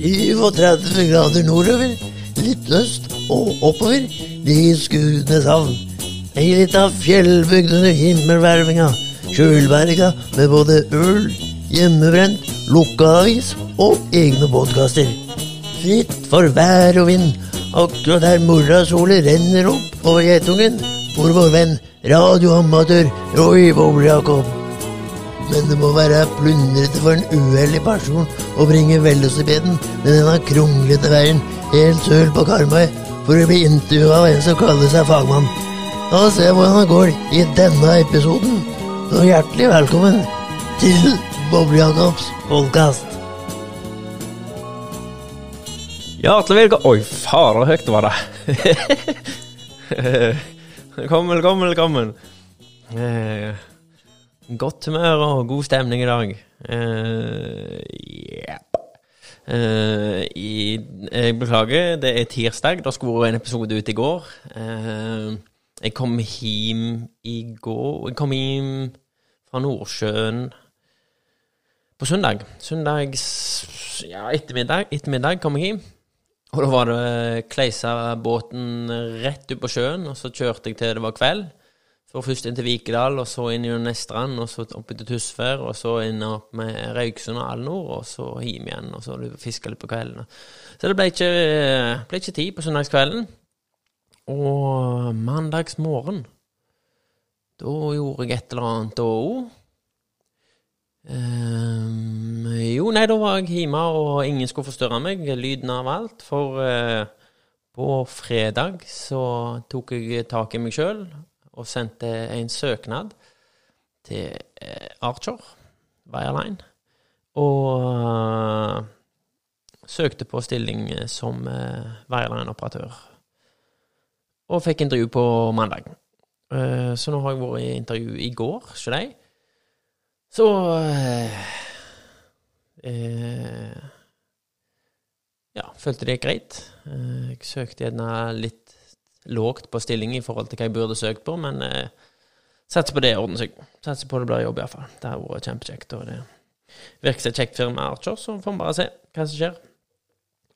37 grader nordover, litt øst og oppover, de Skudeneshavn. Ei lita fjellbygd under himmelvervinga, kjølberga med både øl, hjemmebrent, lukka avis og egne podkaster. Fritt for vær og vind, akkurat der morrasolet renner opp over Geitungen, hvor vår venn radioamatør Roy Boble-Jakob. Men det må være plundrete for en uheldig person å bringe velocipeden med denne kronglete veien helt søl på Karmøy for å bli intervjua av en som kaller seg fagmann. La oss se hvordan det går i denne episoden. Så hjertelig velkommen til Boble-Jacobs podkast. Hjertelig velkommen Oi, fader, høyt var det. velkommen, velkommen, velkommen. Godt humør og god stemning i dag. Uh, yep. uh, i, jeg beklager, det er tirsdag. Det skulle en episode ut i går. Uh, jeg kom hjem i går Jeg kom hjem fra Nordsjøen på søndag. Søndags ja, ettermiddag, ettermiddag kom jeg hjem. Og da var det Kleisa-båten rett ut på sjøen, og så kjørte jeg til det var kveld. Så først inn til Vikedal, og så inn i Nestrand, og så opp til Tysvær, og så inn opp med Røyksund og Alnor, og så hjem igjen, og så fiske litt på kveldene. Så det ble ikke, ble ikke tid på søndagskvelden. Og mandagsmorgen, da gjorde jeg et eller annet da òg. Um, jo, nei, da var jeg hjemme, og ingen skulle forstyrre meg. Lyden av alt. For uh, på fredag så tok jeg tak i meg sjøl og sendte en søknad til uh, Archer Wireline. Og uh, søkte på stilling som uh, Wireline-operatør. Og fikk intervju på mandag. så nå har jeg vært i intervju i går, ikke det? Så eh, eh, Ja, følte det gikk greit. Eh, jeg søkte gjerne litt lågt på stilling i forhold til hva jeg burde søkt på, men eh, satser på det ordner seg. Satser på det blir jobb, iallfall. Det har vært kjempekjekt. Og det virker som et kjekt firma, Archer, så får vi bare se hva som skjer.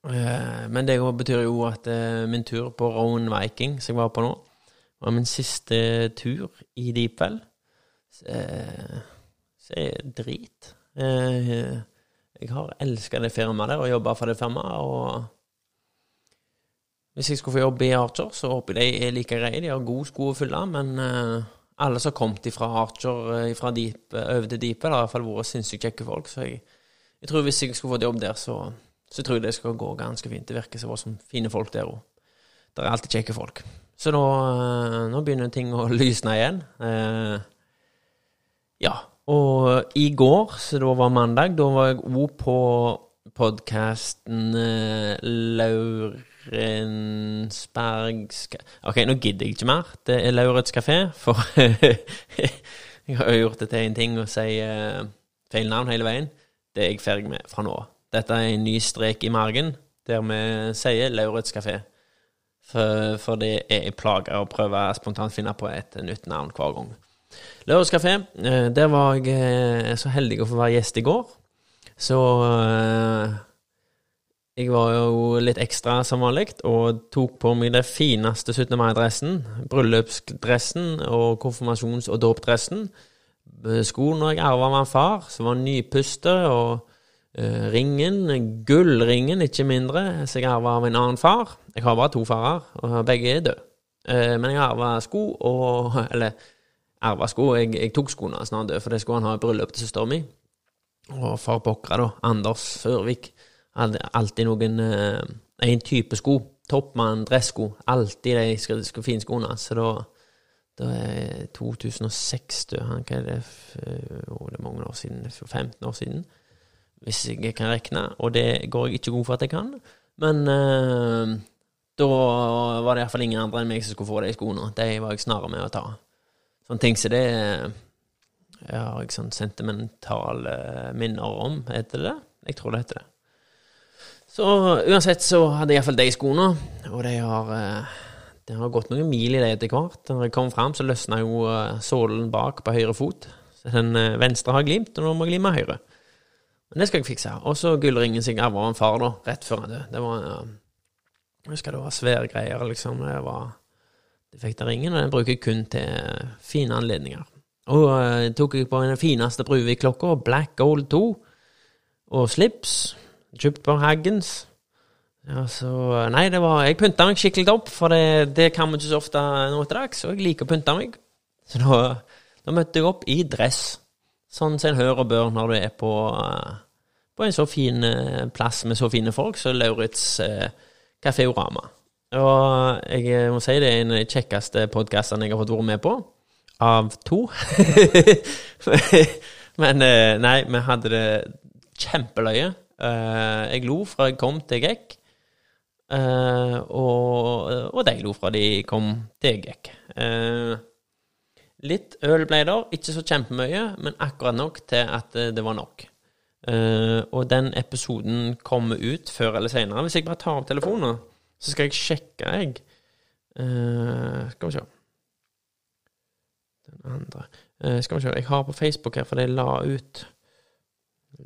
Eh, men det betyr jo at eh, min tur på Rowan Viking, som jeg var på nå, var min siste tur i Deepwell. Eh, så er det drit. Eh, jeg har elska det firmaet der og jobba for det firmaet. Og hvis jeg skulle få jobb i Archer, så håper jeg de er like greie. De har gode sko å fylle, men uh, alle som har kommet fra Archer eh, fra Deep, over til Deepet, har i hvert fall vært sinnssykt kjekke folk. Så jeg, jeg, tror hvis jeg skulle fått jobb der, så, så tror jeg det skal gå ganske fint. Det virker som det som fine folk der òg. Det er alltid kjekke folk. Så nå, nå begynner ting å lysne igjen. Uh, ja, og i går, så da var mandag, da var jeg òg på podkasten uh, Laurensbergs Ok, nå gidder jeg ikke mer. Det er Lauritz kafé, for jeg har gjort det til en ting å si uh, feil navn hele veien. Det er jeg ferdig med fra nå. Dette er en ny strek i margen, der vi sier Lauritz kafé. For, for det er en plage å prøve spontant finne på et nytt navn hver gang. Lørdagskafé. Eh, der var jeg eh, så heldig å få være gjest i går. Så eh, jeg var jo litt ekstra som vanlig og tok på meg det fineste 17. mai-dressen. Bryllupsdressen og konfirmasjons- og dåpdressen. Skoene jeg arva av en far, som var nypuste, og uh, ringen, gullringen, ikke mindre, som jeg arva av en annen far. Jeg har bare to farer, og begge er døde. Uh, men jeg arva sko og Eller arva sko. Jeg, jeg, tok skoene hans da han døde, for det skulle han ha i bryllup til søstera mi. Og far pokker, da, Anders Sørvik, alltid noen eh, En type sko. Toppmann dressko. Alltid de skal, skal fine skoene. Så da da er 2006, du. Hva er det oh, Det er mange år siden. 15 år siden. Hvis jeg kan regne. Og det går jeg ikke god for at jeg kan. Men uh, da var det iallfall ingen andre enn meg som skulle få de skoene. De var jeg snarere med å ta. Sånne ting som det jeg har jeg sånn sentimentale minner om, heter det det? Jeg tror det heter det. Så uansett så hadde jeg iallfall de skoene, og de har, eh, de har gått noen mil i det etter hvert. Når jeg kom fram, så løsna jo eh, sålen bak på høyre fot. Så den eh, venstre har glimt, og nå må jeg glime høyre. Men det skal jeg fikse. Og så gullringen som jeg arva av en far da, rett før han døde. Det var Jeg husker det var svære greier, liksom. Det var det fikk den ringen, og den bruker jeg kun til fine anledninger. Og uh, tok jeg på den fineste Bruvik-klokka, Black Gold 2, og slips, kjøpt på Haggens. Ja, så Nei, det var Jeg pynta meg skikkelig opp, for det, det kan vi ikke så ofte nå til dags, og jeg liker å pynte meg. Så da, da møtte jeg opp i dress, sånn som en hører og bør når du er på, uh, på en så fin uh, plass med så fine folk som Lauritz eh, Kaféorama. Og jeg må si det er en av de kjekkeste podkastene jeg har fått være med på. Av to. Men nei, vi hadde det kjempeløye. Jeg lo fra jeg kom til jeg gikk. Uh, og, og de lo fra de kom til jeg gikk. Uh, litt øl ble der, ikke så kjempemye, men akkurat nok til at det var nok. Uh, og den episoden kommer ut før eller senere. Hvis jeg bare tar opp telefonen, så skal jeg sjekke, jeg. skal vi se Den andre Skal vi se, jeg har på Facebook her, for de la ut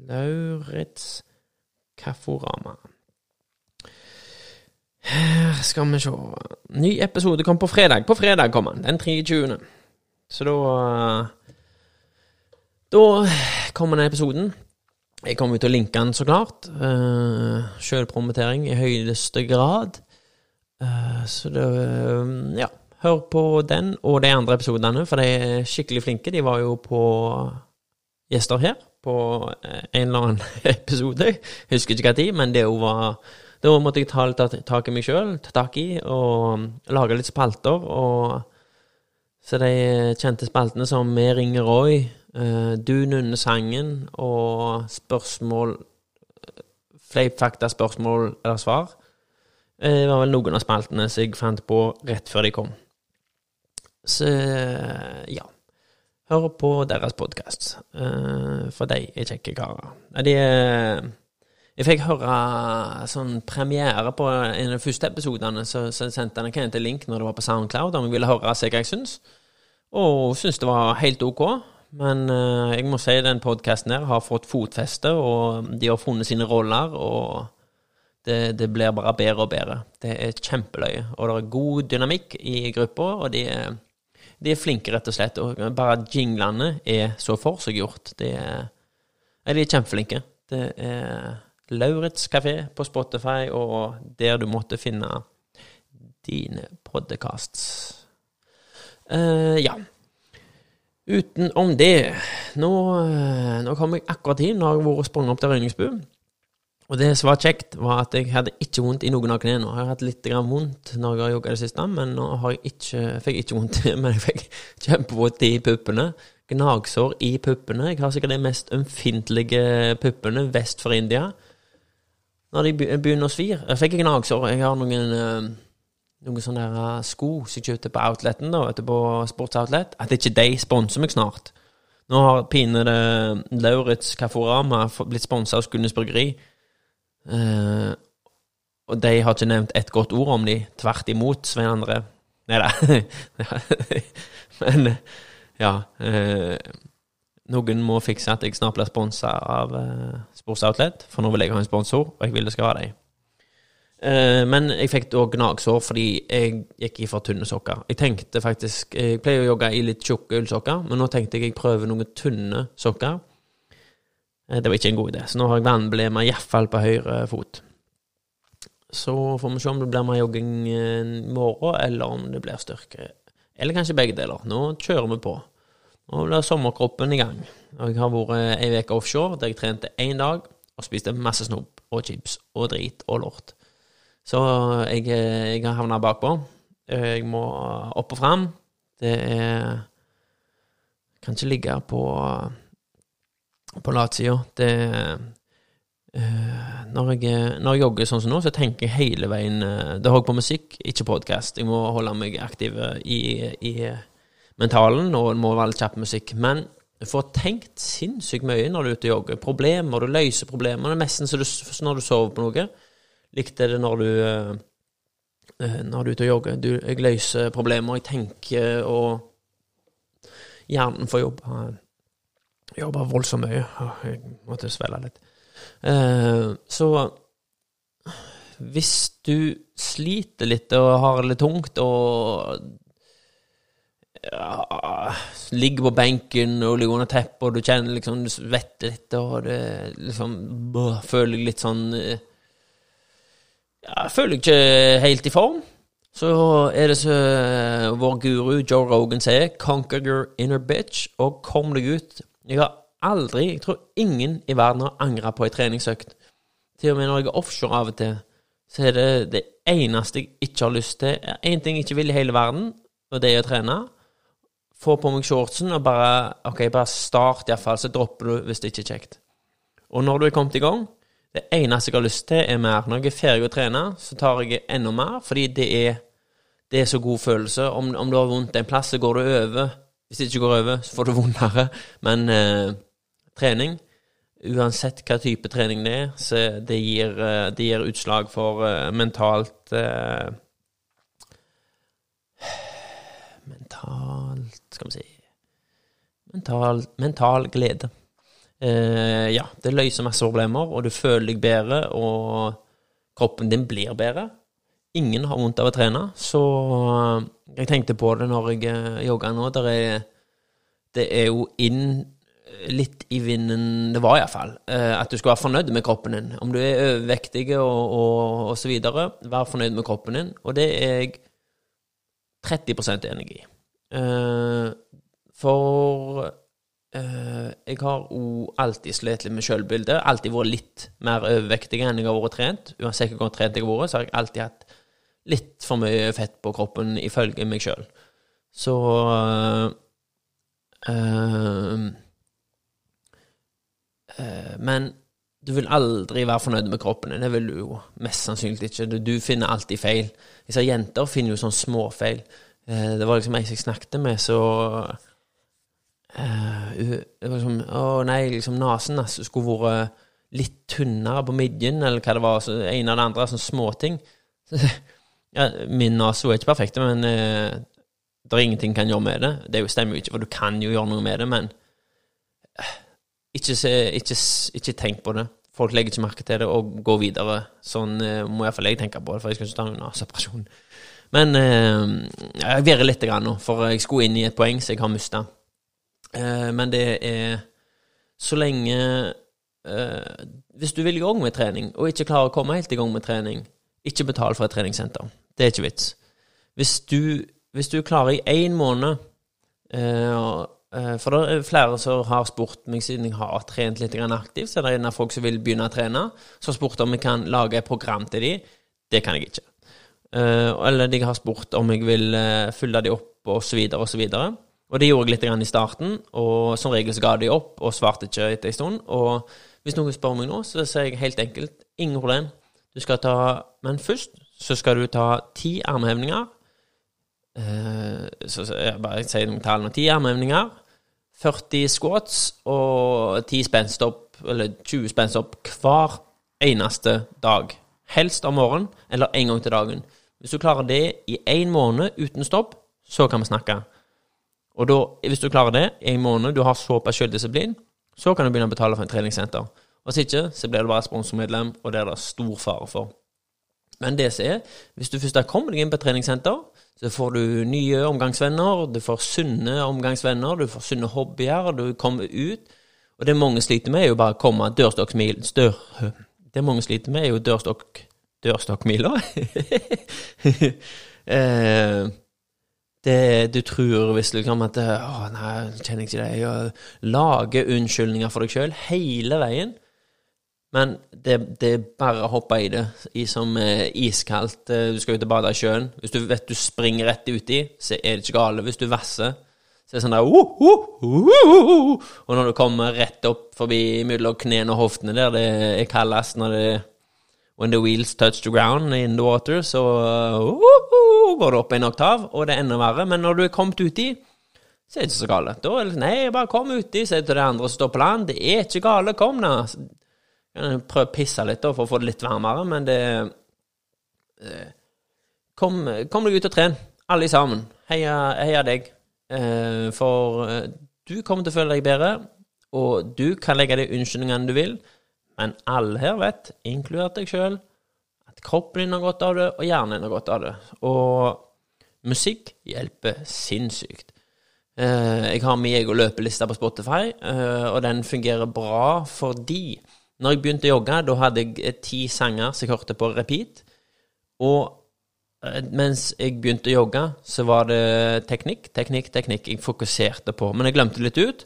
Lauritz Kafforama. Her skal vi se Ny episode kom på fredag. På fredag kom den, den 23. Så da Da kommer den episoden. Jeg kommer til å linke den, så klart. Uh, Sjølpromotering i høyeste grad. Uh, så det uh, Ja. Hør på den og de andre episodene, for de er skikkelig flinke. De var jo på gjester her på en eller annen episode. Jeg husker ikke hva tid, men det var da måtte jeg ta litt tak i meg sjøl, ta tak i, og lage litt spalter. Og så de kjente spaltene som Vi ringer Roy, uh, Du nunner sangen og spørsmål Fleip, fakta, spørsmål eller svar. Det var vel noen av spaltene som jeg fant på rett før de kom. Så ja. Hør på deres podkast, uh, for de er kjekke karer. De er jeg fikk høre sånn premiere på en av de første episodene, så, så sendte han en link når det var på Soundcloud, om jeg ville høre hva jeg syns. Og syntes det var helt ok. Men uh, jeg må si den podkasten her har fått fotfeste, og de har funnet sine roller, og det, det, blir bare bedre og bedre. Det er kjempeløye. Og det er god dynamikk i gruppa, og de er, de er flinke, rett og slett. Og bare jinglene er så forseggjort. De er, de er kjempeflinke. Det er Lauritz kafé på Spotify, og der du måtte finne dine podcasts. Uh, ja. Utenom det Nå, uh, nå kom jeg akkurat inn, nå har jeg vært sprunget opp til Røyningsbu. Og det som var kjekt, var at jeg hadde ikke vondt i noen av knærne. Jeg har hatt litt vondt når jeg har jogga det siste, men nå har jeg ikke, fikk ikke vondt, men jeg fikk kjempevondt i puppene. Gnagsår i puppene. Jeg har sikkert de mest ømfintlige puppene vest for India når de begynner å svir Jeg fikk gnagsår. Jeg har noen, eh, noen sånne der eh, sko som jeg kjøpte på outleten, da, vet du, på Sportsoutlet. At ikke de sponser meg snart. Nå har pinede Lauritz Kaforama blitt sponsa av Skundes Bryggeri. Eh, og de har ikke nevnt et godt ord om de. Tvert imot, Svein André. Nei da. Men ja. uh, noen må fikse at jeg snart blir sponsa av uh, Sports Outlet, for nå vil jeg ha en sponsor, og jeg vil det skal være dem. Uh, men jeg fikk da gnagsår fordi jeg gikk i for tynne sokker. Jeg tenkte faktisk Jeg pleier å jogge i litt tjukke ullsokker, men nå tenkte jeg jeg prøver noen tynne sokker. Uh, det var ikke en god idé, så nå har jeg vannblema iallfall på høyre fot. Så får vi se om det blir mer jogging i morgen, eller om det blir styrke. Eller kanskje begge deler. Nå kjører vi på. Nå blir sommerkroppen i gang. Jeg har vært ei uke offshore der jeg trente én dag og spiste masse snop og chips og drit og lort. Så jeg, jeg har havna bakpå. Jeg må opp og fram. Det er Kan ikke ligge på på latsida. Det uh, når, jeg, når jeg jogger sånn som nå, så tenker jeg hele veien uh, Det holder på musikk, ikke podkast. Jeg må holde meg aktiv i, i mentalen, og det må være litt kjapp musikk. Men du får tenkt sinnssykt mye når du er ute og jogger. Problemer, du løser problemer. Det er nesten når du sover på noe. Likte det når du når du er ute og jogger. Du, jeg løser problemer, jeg tenker, og hjernen får jobbe, jobbe voldsomt mye. Jeg måtte svelge litt. Eh, så hvis du sliter litt og har det litt tungt og ja, ligger på benken og ligger under teppet, og du kjenner liksom Du svetter litt, og det liksom bøh, Føler litt sånn eh, Ja, føler deg ikke helt i form. Så er det så eh, vår guru Joe Rogan sier 'conquer your inner bitch', og kom deg ut. Jeg har aldri, jeg tror ingen i verden har angra på ei treningsøkt. Til og med når jeg er offshore av og til, så er det det eneste jeg ikke har lyst til Én ting jeg ikke vil i hele verden, og det er å trene. Få på meg shortsen og bare OK, bare start iallfall, så dropper du hvis det ikke er kjekt. Og når du er kommet i gang Det eneste jeg har lyst til, er mer. Når jeg er ferdig å trene, så tar jeg enda mer, fordi det er, det er så god følelse. Om, om du har vondt en plass, så går det over. Hvis det ikke går over, så får du vondere. Men eh, trening Uansett hva type trening det er, så det gir, eh, det gir utslag for eh, mentalt eh, Mentalt Skal vi si Mental, mental glede. Eh, ja, det løser masse problemer, og du føler deg bedre, og kroppen din blir bedre. Ingen har vondt av å trene, så eh, jeg tenkte på det når jeg eh, jogga nå. Der er, det er jo inn litt i vinden Det var iallfall eh, at du skal være fornøyd med kroppen din. Om du er overvektig og, og, og så videre, vær fornøyd med kroppen din. Og det er jeg 30 enig i. Eh, for eh, jeg har òg alltid slitt litt med sjølbildet. Alltid vært litt mer overvektig enn jeg har vært trent. Uansett hvor trent jeg har vært, så har jeg alltid hatt litt for mye fett på kroppen ifølge meg sjøl. Så eh, Eh, men du vil aldri være fornøyd med kroppen din. Det vil du jo mest sannsynlig ikke. Du, du finner alltid feil. Disse jenter finner jo sånn småfeil. Det var liksom ei jeg snakket med, så Det var liksom Å nei, liksom nesen altså, skulle vært litt tynnere på midjen, eller hva det var. Så en av de andre, sånne småting. ja, min nese er ikke perfekt, men uh, det er ingenting kan gjøre med det. Det stemmer jo ikke, for du kan jo gjøre noe med det, men uh, ikke, ikke, ikke, tenk på det. Folk legger ikke merke til det og går videre. Sånn uh, må iallfall jeg tenke på det, for jeg skal ikke ta en naseoperasjon. Men uh, jeg virrer litt grann nå, for jeg skulle inn i et poeng som jeg har mista. Eh, men det er så lenge Hvis du vil i gang med trening, og ikke klarer å komme helt i gang med trening, ikke betal for et treningssenter. Det er ikke vits. Hvis du, hvis du klarer i én måned Eh, for det er flere som har spurt meg, siden jeg har trent litt aktivt, så er det av folk som vil begynne å trene, som har spurt om jeg kan lage et program til dem. Det kan jeg ikke. Eh, eller de har spurt om jeg vil eh, fylle dem opp, så videre, og. Og det gjorde jeg litt i starten, og som regel så ga de opp og svarte ikke etter en stund. Og hvis noen spør meg nå, så sier jeg helt enkelt ingen problem. Du skal ta Men først så skal du ta ti armhevninger Eh, så, jeg bare sier noen tall. Ti armhevninger, 40 squats og 10 spenstopp, eller 20 spenstopp hver eneste dag. Helst om morgenen eller en gang til dagen. Hvis du klarer det i én måned uten stopp, så kan vi snakke. Og da, hvis du klarer det i en måned, du har såpass selvdisiplin, så kan du begynne å betale for en treningssenter. Hvis ikke, så blir du bare sponsormedlem, og det er det stor fare for. Men det som er, hvis du først har kommet deg inn på treningssenter, så får du nye omgangsvenner, du får sunne omgangsvenner, du får sunne hobbyer, du kommer ut. Og det mange sliter med, er jo bare å komme dørstokkmil stør, Det mange sliter med, er jo dørstokk dørstokkmila. eh, det du tror hvis du kan at Å, nei, kjenner jeg ikke det. Jeg unnskyldninger for deg sjøl hele veien. Men det, er bare å hoppe i det i som eh, iskaldt. Eh, du skal ut og bade i sjøen. Hvis du vet du springer rett uti, så er det ikke gale. Hvis du vasser, så er det sånn der uh, uh, uh, Og når du kommer rett opp forbi mellom knærne og hoftene der det er kaldest når det When the wheels touch the ground in the water, så går det opp en oktav, og det er enda verre. Men når du er kommet uti, så er det ikke så gale. Da er det Nei, bare kom uti, sier til det andre som står på land. Det er ikke gale, kom da. Prøv å pisse litt da, for å få det litt varmere, men det eh, Kom, kom deg ut og tren, alle sammen. Heia, heia deg. Eh, for eh, du kommer til å føle deg bedre, og du kan legge de unnskyldningene du vil, men alle her vet, inkludert deg sjøl, at kroppen din har godt av det, og hjernen din har godt av det. Og musikk hjelper sinnssykt. Eh, jeg har min egen løpeliste på Spotify, eh, og den fungerer bra fordi når jeg begynte å jogge, da hadde jeg eh, ti sanger som jeg hørte på repeat. Og mens jeg begynte å jogge, så var det teknikk, teknikk, teknikk jeg fokuserte på. Men jeg glemte litt ut.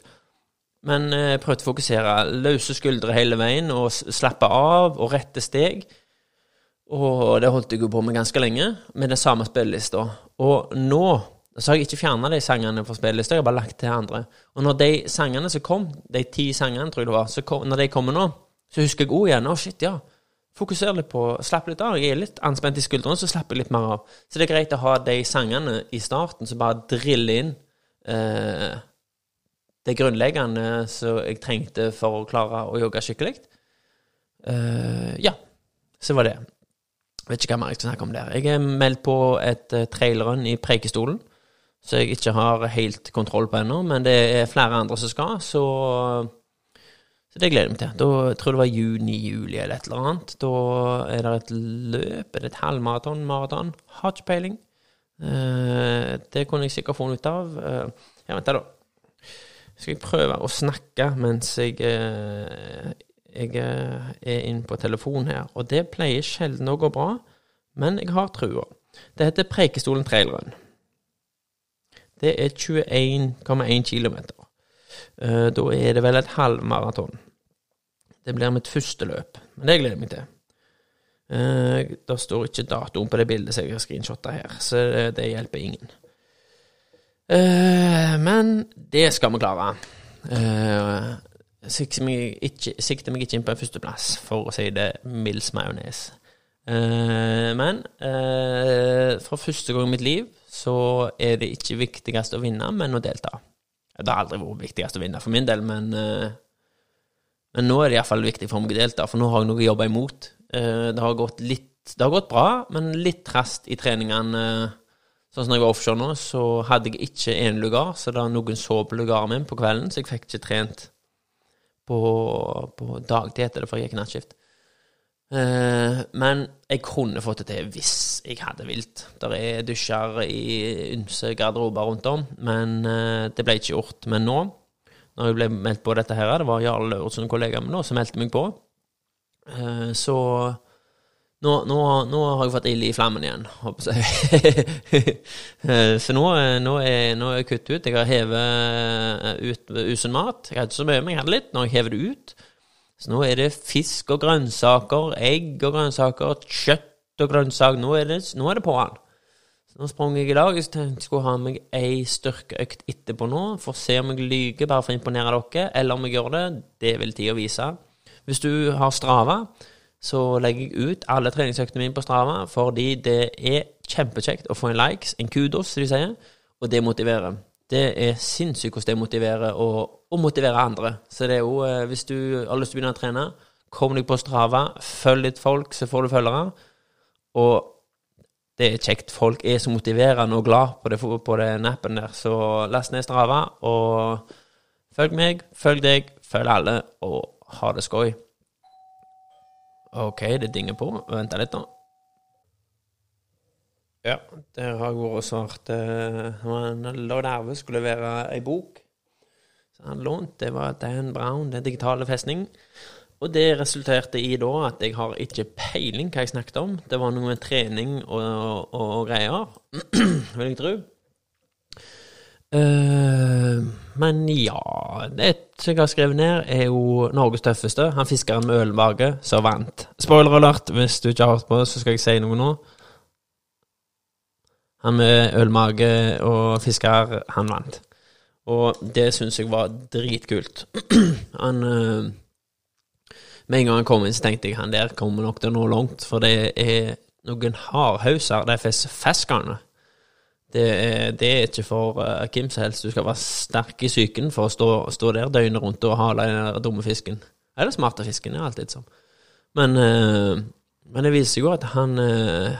Men jeg prøvde å fokusere. Løse skuldre hele veien, og slappe av, og rette steg. Og det holdt jeg jo på med ganske lenge, med den samme spillelista. Og nå så har jeg ikke fjerna de sangene fra spillelista, jeg har bare lagt til andre. Og når de sangene som kom, de ti sangene, tror jeg det var, kom, når de kommer nå, så husker jeg òg igjen Å, shit, ja. Fokuser litt på Slapp litt av. Jeg er litt anspent i skuldrene, så slapper jeg litt mer av. Så det er greit å ha de sangene i starten som bare driller inn eh, det grunnleggende som jeg trengte for å klare å jogge skikkelig. Eh, ja, så var det. Vet ikke hva mer jeg skal snakke om der. Jeg er meldt på et uh, trailrun i Preikestolen som jeg ikke har helt kontroll på ennå, men det er flere andre som skal, så, så det gleder jeg meg til. Da tror jeg det var juni-juli eller et eller annet. Da er det et løp, et halvmaraton, maraton? Har ikke peiling. Uh, det kunne jeg sikkert funnet ut av. Uh, ja, vent da. Skal jeg prøve å snakke mens jeg, uh, jeg er inne på telefonen her. Og det pleier sjelden å gå bra, men jeg har trua. Det heter Preikestolen trailrun. Det er 21,1 km. Uh, da er det vel et halvmaraton. Det blir mitt første løp, men det gleder jeg meg til. Uh, det står ikke datoen på det bildet som jeg har screenshotta her, så det, det hjelper ingen. Uh, men det skal vi klare. Sikter meg ikke, sikter meg ikke inn på en førsteplass, for å si det Mills Majones. Men for første gang i mitt liv så er det ikke viktigst å vinne, men å delta. Det har aldri vært viktigst å vinne for min del, men, uh, men nå er det iallfall viktig for meg å delta, for nå har jeg noe å jobbe imot. det har gått litt Det har gått bra, men litt trast i treningene. Sånn som når jeg var offshore nå, så hadde jeg ikke én lugar, så da noen så på lugaren min på kvelden, så jeg fikk ikke trent på, på dagtid, etter det, for jeg gikk nattskift. Uh, men jeg kunne fått det til hvis jeg hadde vilt. Der er dusjer i ymse garderober rundt om, men uh, det ble ikke gjort. Men nå, når jeg ble meldt på dette her, det var Jarle Lauritzen, kollegaen min, som meldte meg på, uh, så nå, nå, nå, har jeg fått ild i flammen igjen, håper jeg. så nå, nå er jeg kutt ut. Jeg har hevet ut usunn mat. Jeg hadde ikke så mye, men jeg hadde litt. Når jeg hever det ut så nå er det fisk og grønnsaker, egg og grønnsaker, kjøtt og grønnsaker. Nå er det, nå er det på han. Så nå sprang jeg i dag. Jeg tenkte jeg skulle ha meg ei styrkeøkt etterpå nå, for å se om jeg lyver bare for å imponere dere, eller om jeg gjør det. Det vil tida vise. Hvis du har Strava, så legger jeg ut alle treningsøktene mine på Strava, fordi det er kjempekjekt å få en likes, en kudos, som de sier, og det motiverer. Det er sinnssykt hvordan det motiverer å, å, motivere andre. Så det er jo, eh, hvis du har lyst til å begynne å trene, kom deg på Strava, følg litt folk, så får du følgere. Og det er kjekt. Folk er så motiverende og glad på, det, på den appen der. Så last ned Strava, og følg meg, følg deg, følg alle, og ha det skøy. OK, det dinger på. Vent litt, da. Ja, der har jeg vært og svart uh, Lå nerve skulle være ei bok. som han lånte. det var Dan Brown, Den digitale festning. Og det resulterte i da at jeg har ikke peiling hva jeg snakket om. Det var noe med trening og, og, og greier, vil jeg tro. Uh, men ja Det jeg har skrevet ned, er jo Norges tøffeste. Han fiskeren med ølmage som vant. Spoiler alert, hvis du ikke har hørt på, så skal jeg si noe nå. Han med ølmage og fisker, han vant. Og det syns jeg var dritkult. han uh, Med en gang han kom inn, så tenkte jeg han der kommer nok til å nå langt, for det er noen hardhauser, de fiskerne. Det er, det er ikke for uh, hvem som helst. Du skal være sterk i psyken for å stå, stå, der døgnet rundt og hale den dumme fisken. Eller smarte fisken, er alltid sånn. Men, uh, men det viser jo at han uh,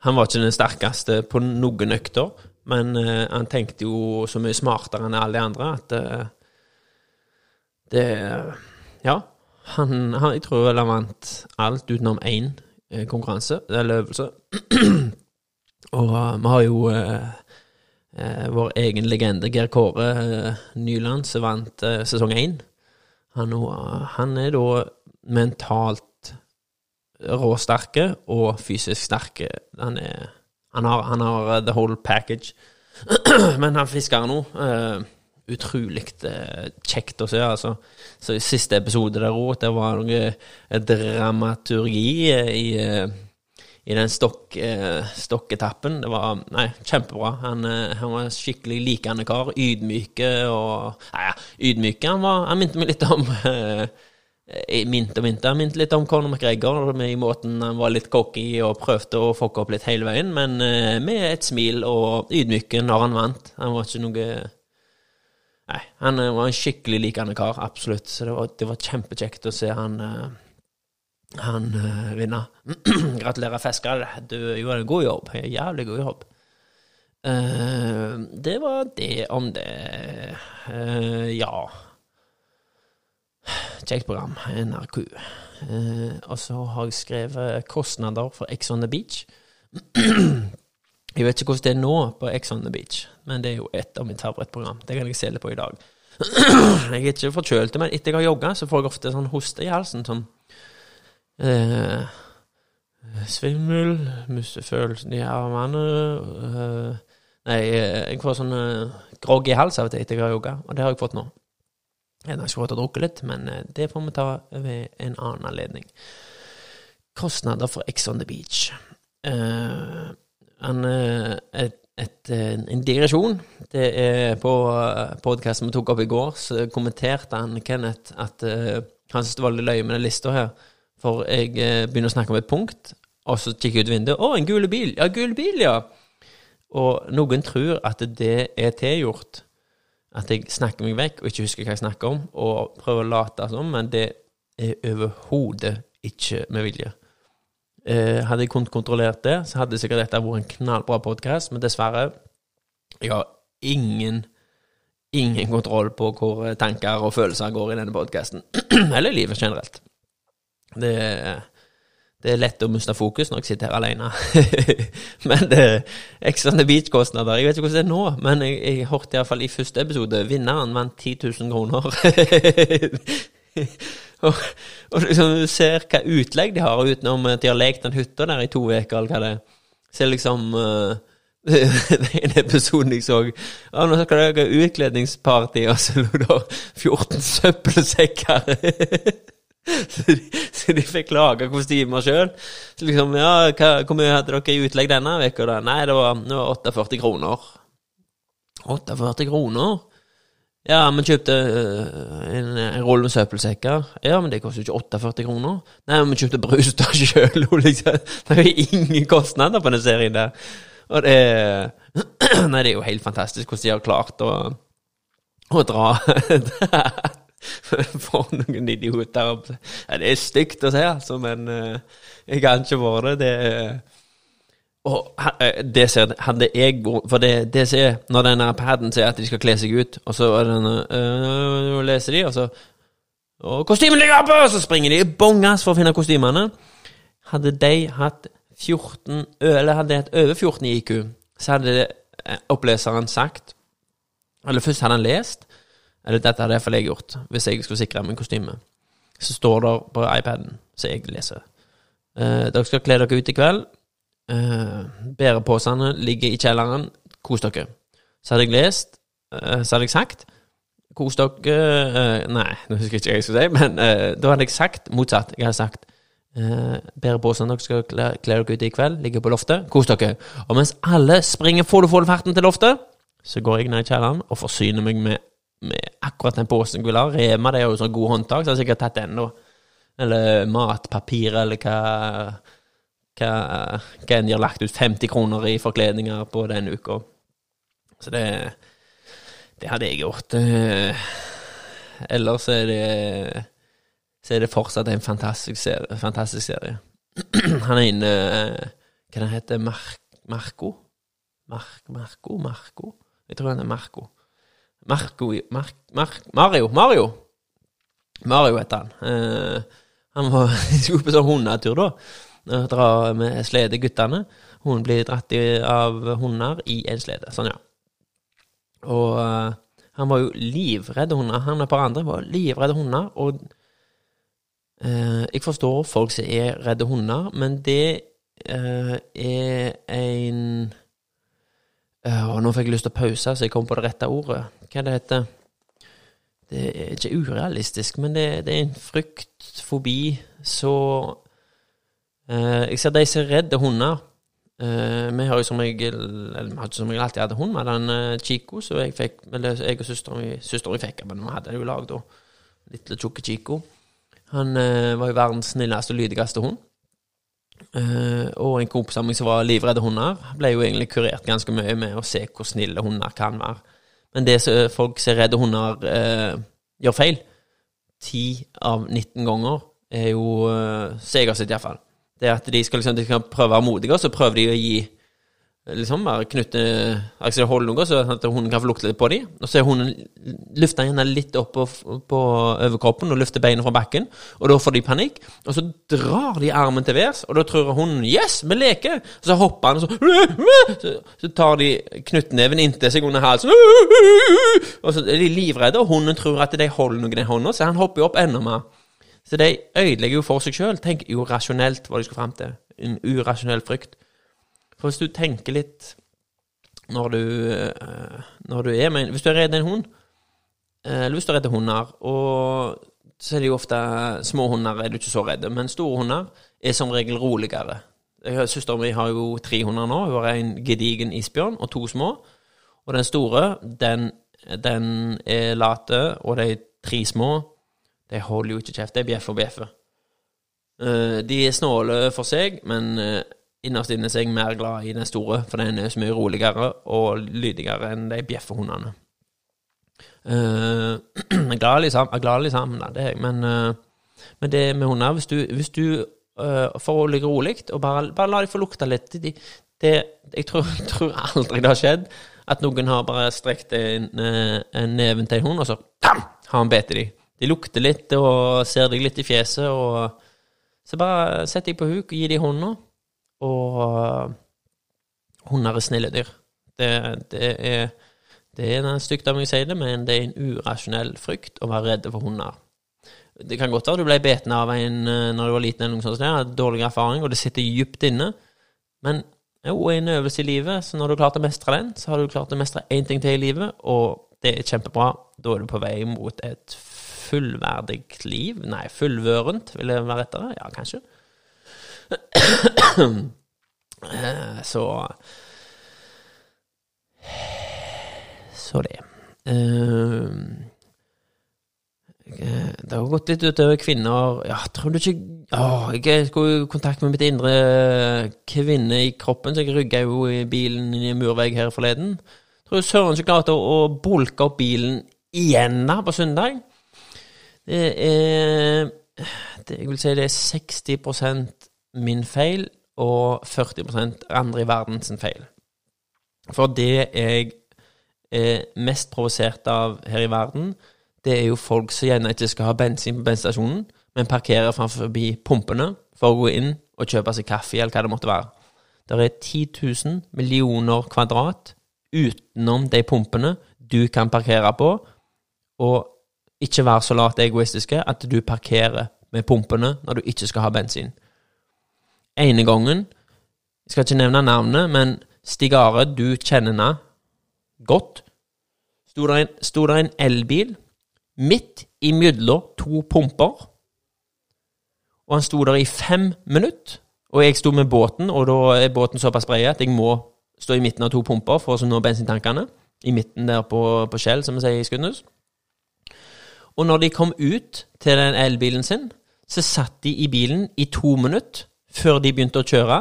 han var ikke den sterkeste på noen økter, men uh, han tenkte jo så mye smartere enn alle de andre at uh, det Ja. han, han Jeg tror vel han vant alt utenom én eh, konkurranse, eller øvelse. Og vi har jo vår egen legende Geir Kåre Nyland, som vant sesong én. Han, han er da mentalt råsterke og fysisk sterke. Han, er, han, har, han har eh, the whole package. Men han fisker nå. Uh, utrolig uh, kjekt å se, altså. Så i siste episode der òg, det var noe eh, dramaturgi eh, i, uh, i den stokk, stokketappen. Det var Nei, kjempebra. Han, han var skikkelig likende kar. Ydmyke og Nei, ydmyke. Han, var, han minte meg litt om eh, jeg minte og mint. Jeg minte litt om Conor McGregor i måten han var litt cocky og prøvde å fucke opp litt hele veien, men eh, med et smil og ydmyke når han vant. Han var ikke noe Nei, han eh, var en skikkelig likende kar, absolutt. Så det var, det var kjempekjekt å se han eh, han eh, vinne. Gratulerer, Fesker. Du gjorde en god jobb. En Jævlig god jobb. Eh, det var det om det. Eh, ja. Kjekt program. NRK. Eh, og så har jeg skrevet kostnader for Ex on the Beach. jeg vet ikke hvordan det er nå på Ex on the Beach, men det er jo et av mitt favorittprogram. Det kan jeg se litt på i dag. jeg er ikke forkjølt, men etter jeg har jogga, så får jeg ofte sånn hoste i halsen. Sånn eh, Svimmel, mister følelsen i armene eh, Nei, eh, jeg får sånn eh, grogg i halsen av og til etter jeg har jogga, og det har jeg fått nå. Jeg har ikke fått å drukke litt, men eh, det får vi ta ved en annen anledning. Kostnader for Ex on the Beach. Uh, en, eh, et, et, eh, en digresjon. Det er på podkasten vi tok opp i går, så kommenterte han Kenneth at uh, han syntes det var litt løye med den lista her. For jeg uh, begynner å snakke om et punkt, og så kikker jeg ut vinduet. 'Å, en gul bil!' Ja, gul bil, ja! Og noen tror at det er tilgjort. At jeg snakker meg vekk og ikke husker hva jeg snakker om, og prøver å late som, men det er overhodet ikke med vilje. Eh, hadde jeg kunnet kontrollert det, så hadde sikkert dette vært en knallbra podkast, men dessverre Jeg har ingen ingen kontroll på hvor eh, tanker og følelser går i denne podkasten. Eller livet generelt. Det, det er lett å miste fokus når jeg sitter her alene. men det er on the Beach-kostnader Jeg vet ikke hvordan det er nå, men jeg, jeg hørte iallfall i første episode Vinneren vant 10 000 kroner. og, og liksom, du ser hva utlegg de har, utenom at de har lekt den hytta der i to uker, eller hva det er. Så liksom uh, Den episoden jeg så ja, Nå skal dere ha utkledningsparty, og så lå det 14 søppelsekker så, de, fikk lage kostymer sjøl. Så liksom, ja, hva, hvor mye hadde dere i utlegg denne uka, da? Nei, det var, det var 48 kroner. 48 kroner? Ja, men kjøpte øh, en, en rolle med søppelsekker. Ja, men det koster jo ikke 48 kroner. Nei, men kjøpte brus da sjøl, liksom. Det er jo ingen kostnader på den serien der. Og det Nei, det er jo helt fantastisk hvordan de har klart å, å dra For noen idioter. Ja, det er stygt å se, altså, men uh, jeg kan ikke være det. Det og det ser, hadde jeg For det, det ser Når denne paden sier at de skal kle seg ut, og så er denne, øh, leser de, og så Og kostymen ligger oppe! Og så springer de i bongas for å finne kostymene. Hadde de hatt 14 Eller hadde de hatt over 14 i IQ, så hadde oppleseren sagt Eller først hadde han lest Eller dette hadde iallfall jeg gjort, hvis jeg skulle sikre meg kostyme. Så står det på iPaden, så jeg leser. Eh, dere skal kle dere ut i kveld. Eh, Bæreposene ligger i kjelleren. Kos dere. Så hadde jeg lest, eh, så hadde jeg sagt Kos dere eh, Nei, nå husker jeg ikke hva jeg skulle si, men da hadde jeg sagt motsatt. Jeg hadde sagt Eh, Bæreposene dere skal kle, kle dere ut i kveld, ligger på loftet. Kos dere. Og mens alle springer full full farten til loftet, så går jeg ned i kjelleren og forsyner meg med, med akkurat den posen jeg vil ha. Rema det er jo sånn god håndtak, så jeg har sikkert tatt den, da. Eller matpapir, eller hva hva, hva de har lagt ut 50 kroner i forkledninger på den uka. Så det Det hadde jeg gjort. Eh, ellers er det Så er det fortsatt en fantastisk serie. Fantastisk serie. Han er inne Hva heter han? Marco? Mark, Marco? Marco? Jeg tror han er Marco. Marco Mark, Mark, Mario! Mario! Mario heter han. Eh, han var skulle på sånn hundetur, da. Dra med slede, guttene. Hun blir dratt av hunder i en slede. Sånn, ja. Og uh, han var jo livredd hunder. Han og et par andre var livredde hunder. Og uh, jeg forstår folk som er redde hunder, men det uh, er en Nå fikk jeg lyst til å pause, så jeg kom på det rette ordet. Hva det heter Det er ikke urealistisk, men det, det er en frykt, fobi, så eh, Jeg ser de som er redde hunder. Eh, vi har jo som regel Eller vi ikke som regel alltid hatt hund, med den uh, Chico, så jeg fikk Eller jeg og søsteren mi Søsteren min fikk men vi hadde jo lagd. Lille tjukke Chico. Han eh, var jo verdens snilleste og lydigste hund. Uh, og en kompis av meg som var livredde hunder, ble jo egentlig kurert ganske mye med å se hvor snille hunder kan være. Men det som folk som er redde hunder, eh, gjør feil, 10 av 19 ganger, er jo eh, Så jeg har iallfall. Det at de skal, liksom, de skal prøve å være modige, og så prøver de å gi Liksom bare knytte Altså holde noe, så at hunden kan få lukte litt på dem. Og så er hunden løfter gjerne litt opp på, på overkroppen og løfter beina fra bakken. Og da får de panikk. Og så drar de armen til værs, og da tror hunden 'yes, vi leker'. Og så hopper han, og så Så, så tar de knyttneven inntil seg under halsen. Og så er de livredde, og hunden tror at de holder noe i hånda, så han hopper opp enda mer. Så de ødelegger jo for seg sjøl. Tenk jo rasjonelt hva de skal fram til. En urasjonell frykt. For hvis du tenker litt når du, eh, når du er med Hvis du er redd en hund, eh, eller hvis du er redd hunder, og så er det jo ofte små hunder er du ikke så redd, men store hunder er som regel roligere. Søsteren min har jo tre hunder nå. Hun har en gedigen isbjørn og to små. Og den store, den, den er late, og de tre små, de holder jo ikke kjeft. De bjeffer og bjeffer. Eh, De er snåle for seg, men innerst inne seg er mer glad i den store, for den er så mye roligere og lydigere enn de bjeffehundene. Uh, sam- jeg er glad i sammen, da, det er jeg, men, uh, men det med hunder Hvis du, hvis du uh, får ligge rolig, og bare, bare la dem få lukte litt de, det, Jeg tror, tror aldri det har skjedd at noen har bare strekt en, eh, en neven til en hund, og så tam, har han bitt dem. De lukter litt og ser deg litt i fjeset, og så bare sett deg på huk og gi dem hånda. Og uh, hunder er snille dyr. Det, det er det er en stygt av meg å si det, men det er en urasjonell frykt å være redd for hunder. Det kan godt være du ble beten av en uh, når du var liten, eller noe sånt, er dårlig erfaring, og det sitter dypt inne. Men jo, en øvelse i livet, så når du har klart å mestre den, så har du klart å mestre én ting til i livet, og det er kjempebra. Da er du på vei mot et fullverdig liv. Nei, fullvørent, vil det være rettere? Ja, kanskje. Så Så det. Eh, Det har gått litt utover kvinner Ja, tror du ikke Åh, jeg skulle i kontakt med mitt indre kvinne i kroppen, så jeg rygga jo i bilen i en murvegg her forleden. Tror søren ikke klarte å, å bolke opp bilen igjen da på søndag. Det er det, Jeg vil si det er 60 min feil og 40% andre i verden sin feil. For det jeg er mest provosert av her i verden, det er jo folk som gjerne ikke skal ha bensin på bensinstasjonen, men parkerer framfor pumpene for å gå inn og kjøpe seg kaffe, eller hva det måtte være. Det er 10 000 millioner kvadrat utenom de pumpene du kan parkere på, og ikke være så lat egoistiske at du parkerer med pumpene når du ikke skal ha bensin. Ene gangen, jeg skal ikke nevne navnet, men Stig Are, du kjenner henne godt, sto der en, en elbil midt imellom to pumper, og han sto der i fem minutter, og jeg sto med båten, og da er båten såpass bred at jeg må stå i midten av to pumper for å nå bensintankene, i midten der på, på Shell, som vi sier i Skudenes. Og når de kom ut til den elbilen sin, så satt de i bilen i to minutter før de begynte å kjøre,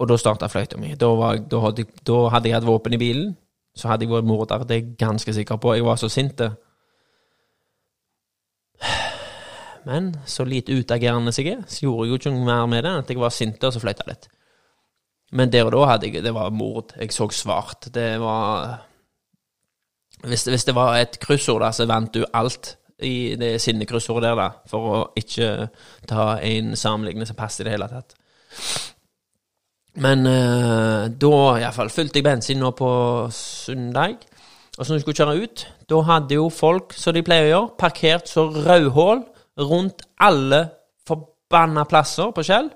og da starta fløyta mi. Da, da, hadde da hadde jeg hatt våpen i bilen, så hadde jeg vært morder. Det er jeg ganske sikker på. Jeg var så sint. Men så lite utagerende jeg er, så gjorde jeg jo ikke noe mer med det enn at jeg var sint, og så fløyta litt. Men der og da hadde jeg Det var mord. Jeg så svart. Det var Hvis, hvis det var et kryssord der, så vant du alt. I det sinnekryssordet der, da, for å ikke ta en sammenligning som passer i det hele tatt. Men eh, da iallfall fylte jeg bensin nå på søndag. Og så når jeg skulle kjøre ut, da hadde jo folk, som de pleier å gjøre, parkert så rødhål rundt alle forbanna plasser på Skjell.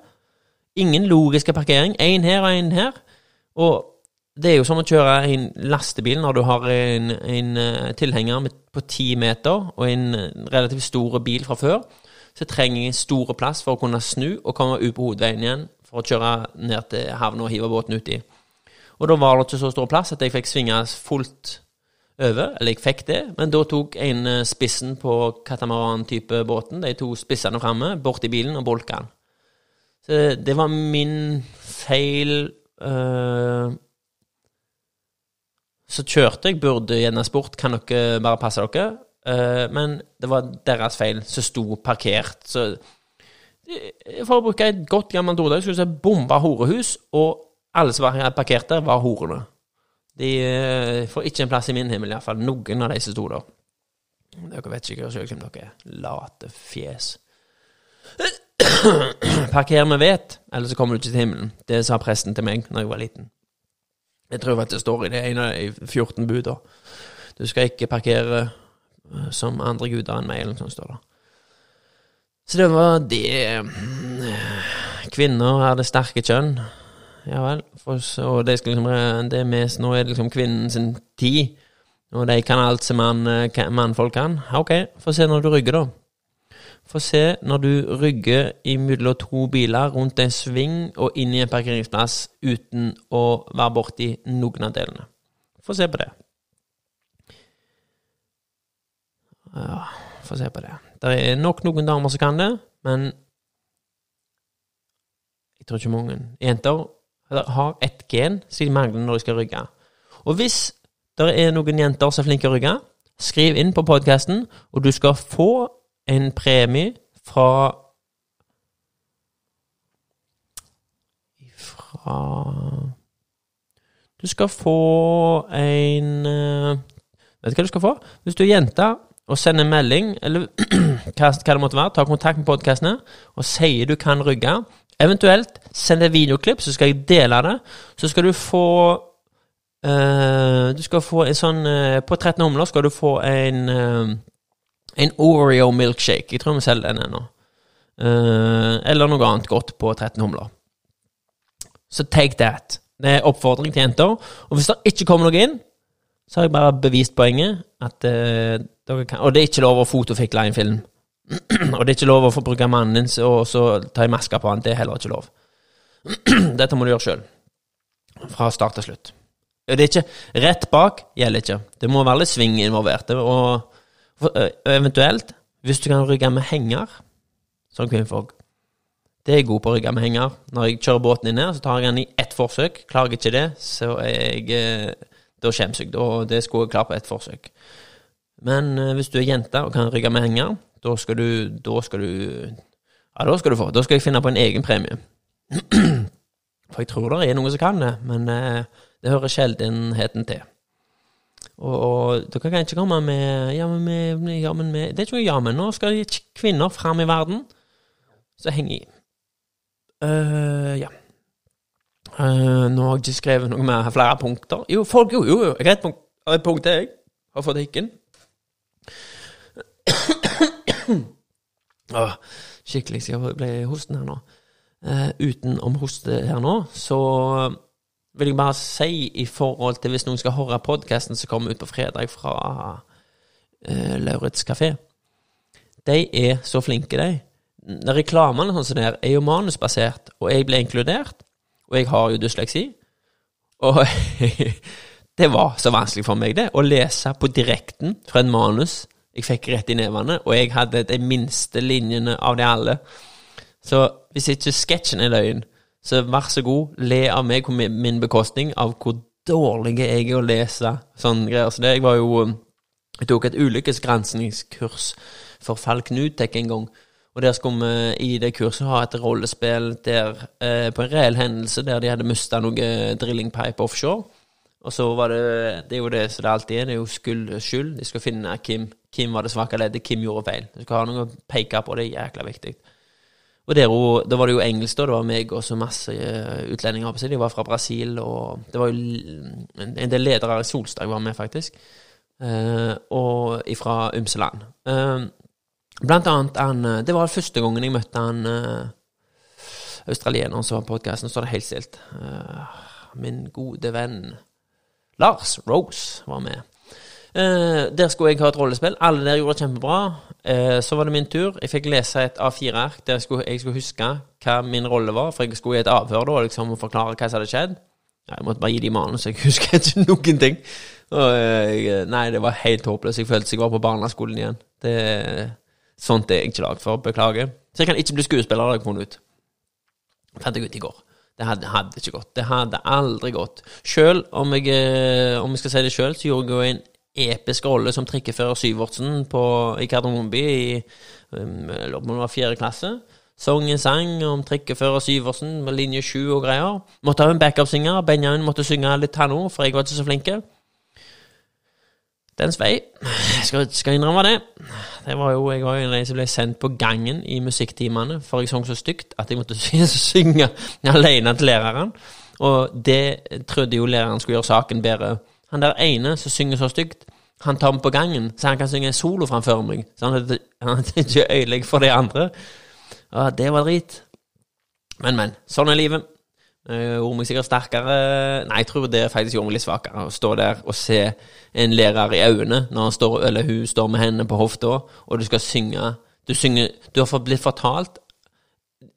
Ingen logiske parkering. Én her og én her. Og det er jo som å kjøre en lastebil når du har en, en eh, tilhenger med, på ti meter og en eh, relativt stor bil fra før. Så trenger jeg store plass for å kunne snu og komme ut på hovedveien igjen for å kjøre ned til havna og hive båten uti. Og da var det ikke så stor plass at jeg fikk svinge fullt over. Eller jeg fikk det, men da tok en eh, spissen på katamaran-type båten, de to spissene framme, borti bilen og bolka den. Så det var min feil øh, så kjørte jeg, burde gjerne spurt kan dere bare passe dere, uh, men det var deres feil som sto parkert. Så for å bruke et godt gammelt ordtak, skulle jeg si bomba horehus, og alle som var parkert der, var horene. De uh, får ikke en plass i min himmel, iallfall. Noen av de som sto der. Dere vet ikke sjøl hvem dere er. Late fjes. Parker med vet, eller så kommer du ikke til himmelen. Det sa presten til meg da jeg var liten. Jeg tror at det står i det ene av de 14 buda. Du skal ikke parkere eh, som andre guder enn meg, eller noe sånt står det. Så det var det Kvinner er det sterke kjønn. Ja vel. Og det, skal liksom, det mest, nå er det liksom kvinnen sin tid. Og de kan alt som man, eh, mannfolk kan. Ok, få se når du rygger, da. Få se når du rygger imellom to biler rundt en sving og inn i en parkeringsplass uten å være borti noen av delene. Få se på det. Ja, få se på det. Det er nok noen damer som kan det, men jeg tror ikke mange. Jenter har ett gen som de mangler når de skal rygge. Og hvis det er noen jenter som er flinke å rygge, skriv inn på podkasten, og du skal få en premie fra Fra Du skal få en uh, Vet du hva du skal få? Hvis du er jente og sender en melding, eller hva, det måtte være, ta kontakt med podkastene og sier du kan rygge, eventuelt send et videoklipp, så skal jeg dele det, så skal du få uh, Du skal få en sånn uh, På 13 humler skal du få en en Oreo milkshake. Jeg tror vi selger den ennå. Uh, eller noe annet godt på 13 humler. Så take that. Det er oppfordring til jenter. Og hvis det ikke kommer noe inn, så har jeg bare bevist poenget. At uh, dere kan Og det er ikke lov å fotofikle en film. og det er ikke lov å få bruke mannen din og så ta en maske på han. Det er heller ikke lov. Dette må du gjøre sjøl. Fra start til slutt. Det er ikke Rett bak gjelder ikke. Det må være litt sving involvert. Og Eventuelt, hvis du kan rygge med henger som kvinnfolk Det er jeg god på å rygge med henger. Når jeg kjører båten inn her, så tar jeg den i ett forsøk. Klarer jeg ikke det, så er jeg Da skjemmes jeg. Da, det skulle jeg klart på ett forsøk. Men hvis du er jente og kan rygge med henger, da skal du Da skal du Ja, da skal du få. Da skal jeg finne på en egen premie. For jeg tror det er noen som kan det, men det hører sjeldenheten til. Og, og dere kan ikke komme med ja, men, med, ja, men med, Det er ikke noe ja, men nå skal kvinner fram i verden. Så henger jeg uh, Ja. Uh, nå har jeg ikke skrevet noe med flere punkter. Jo, folk, jo, jo, jo. Jeg har et punkt, et punkt jeg. Har fått hikken. oh, skikkelig, så jeg ble hosten her nå. Uh, utenom hoste her nå, så vil jeg bare si i forhold til hvis noen skal høre podkasten som kommer ut på fredag fra uh, Lauritz kafé. De er så flinke, de. Reklamene sånn som det er jo manusbasert, og jeg ble inkludert. Og jeg har jo dysleksi. Og det var så vanskelig for meg, det, å lese på direkten fra en manus jeg fikk rett i nevene, og jeg hadde de minste linjene av de alle. Så hvis ikke sketsjen er løgn, så vær så god, le av meg på min bekostning av hvor dårlig jeg er å lese sånne greier. Så det, jeg var jo Jeg tok et ulykkesgranskingskurs for Falk Nutek en gang. Og der skulle vi i det kurset ha et rollespill der, eh, på en reell hendelse der de hadde mista noe drillingpipe offshore. Og så var det Det er jo det som det alltid er. Det er jo skyld. skyld. De skal finne Kim. Kim var det svake leddet. Kim gjorde feil. Du skal ha noe å peke på. Det er jækla viktig. Og der, da var det jo engelsk, da. Det var meg og så masse eh, utlendinger på seg. De var fra Brasil, og det var jo en del ledere i Solstad var med, faktisk. Eh, og ifra ymse land. Eh, blant annet han eh, Det var første gangen jeg møtte han eh, australieneren som var på podkasten. Så var det helt stilt. Eh, min gode venn Lars Rose var med. Uh, der skulle jeg ha et rollespill. Alle der gjorde det kjempebra. Eh, så var det min tur. Jeg fikk lese et A4-ark der jeg skulle, jeg skulle, huske hva min rolle var. For jeg skulle i et avhør da, liksom forklare hva som hadde skjedd. Jeg måtte bare gi dem manus, jeg husker ikke noen ting. Og, uh, nei, det var helt håpløst. Jeg følte jeg var på barneskolen igjen. Det, sånt er jeg ikke lagd for. Beklager. Så jeg kan ikke bli skuespiller, har jeg funnet ut. Fant jeg ut i går. Det hadde, hadde, ikke gått. Det hadde aldri gått. Sjøl om jeg, eh, om jeg skal si det sjøl, så gjorde jeg jo en episk rolle som trikkefører Syvertsen i Kardemommeby i um, var fjerde klasse. Sang en sang om trikkefører Syversen med linje sju og greier. Måtte ha en backup-synger. Benjamin måtte synge litt han òg, for jeg var ikke så flink. Dens vei. Skal, skal innrømme det. Det var jo, Jeg var jo en av de som ble sendt på gangen i musikktimene, for jeg sang så stygt at jeg måtte synge alene til læreren. Og det trodde jo læreren skulle gjøre saken bedre. Han der ene som synger så stygt, han tar meg på gangen, så han kan synge solo framfor meg. Så han hadde ikke øyelegg for de andre. Ja, det var drit. Men, men. Sånn er livet. Uh, gjorde meg sikkert sterkere Nei, jeg tror det faktisk gjorde meg litt svakere. Å stå der og se en lærer i øynene når han står, eller hun står med hendene på hofta, og du skal synge Du, synger, du har blitt fortalt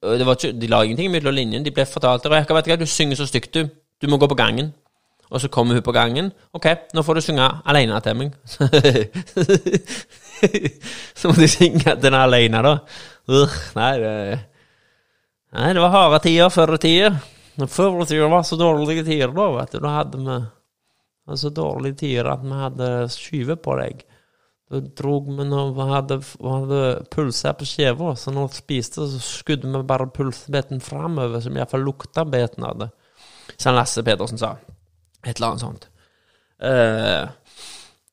det var ikke, De la ingenting mellom linjene. De ble fortalt Reka, vet du hva, du synger så stygt, du. Du må gå på gangen. Og så kommer hun på gangen. OK, nå får du synge aleine til meg. så må du synge den alene, da. Uh, nei, det, nei, det var harde tider før i tida. Før i tida var så dårlige tider, da, vet du. Da hadde vi så dårlige tider at vi hadde skyve på deg. Da drog vi når vi hadde, hadde pølser på skiva, så når vi spiste, så skudde vi bare pølsebeten framover, som iallfall lukta beten av det. Som Lasse Pedersen sa. Et eller annet sånt. Uh,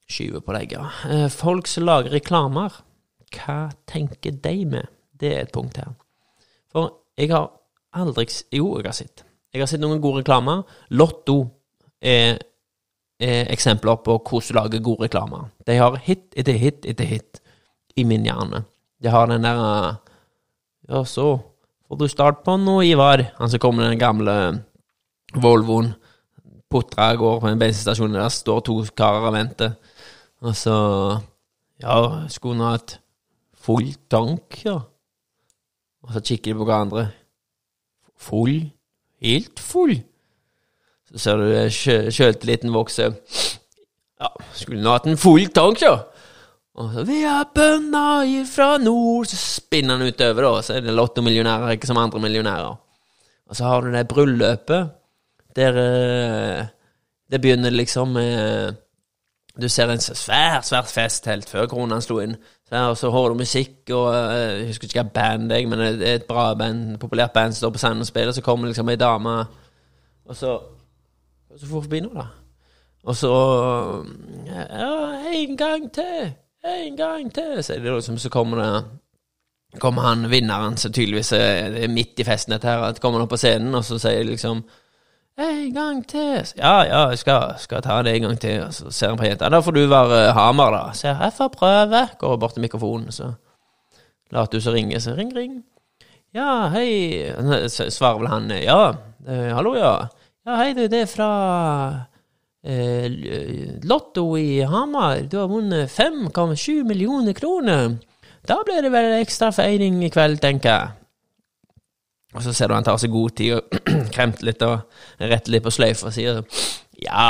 skyve på deg, ja. Uh, folk som lager reklamer, hva tenker de med? Det er et punkt her. For jeg har aldri Jo, jeg har sett. Jeg har sett noen gode reklamer. Lotto er, er eksempler på hvordan du lager gode reklamer. De har hit etter hit etter hit i min hjerne. De har den der Ja, så får du start på noe, Ivar. Han som kommer med den gamle Volvoen. Putra går på en bensinstasjon, der står to karer og venter. Og så Ja, skulle hun hatt full tank, ja? Og så kikker de på hverandre. Full helt full. Så ser du sjøltilliten vokse. Ja, skulle nå hatt en full tank, ja. Og så 'Vi er bønder ifra nord', så spinner han utover, da. Så er det lottomillionærer, ikke som andre millionærer. Og så har du det bryllupet, der eh, Det begynner liksom med Du ser en svært, svært fest helt før kronen slo inn. og så hører du musikk, og eh, jeg husker ikke hva band det er, men det er et bra band, populært band som står på scenen og spiller, så kommer liksom ei dame, og så Så får forbi nå, da. Og så Ja, en gang til! En gang til! Så, liksom, så kommer det kommer han vinneren, som tydeligvis er midt i festen, dette her, at kommer han på scenen, og så sier liksom en gang til. Ja, ja, jeg skal, skal ta det en gang til. Og så ser han på jenta. Da får du være Hamar, da. Så jeg får prøve. Går bort til mikrofonen, så later du som ringer. Så ring, ring. Ja, hei. Svarer vel han ja. Hallo, ja. Ja, hei, du, det er fra eh, Lotto i Hamar. Du har vunnet 5,7 millioner kroner. Da blir det vel ekstra feiring i kveld, tenker jeg. Og så ser du han tar seg god tid og kremter litt og retter litt på sløyfa og sier ja,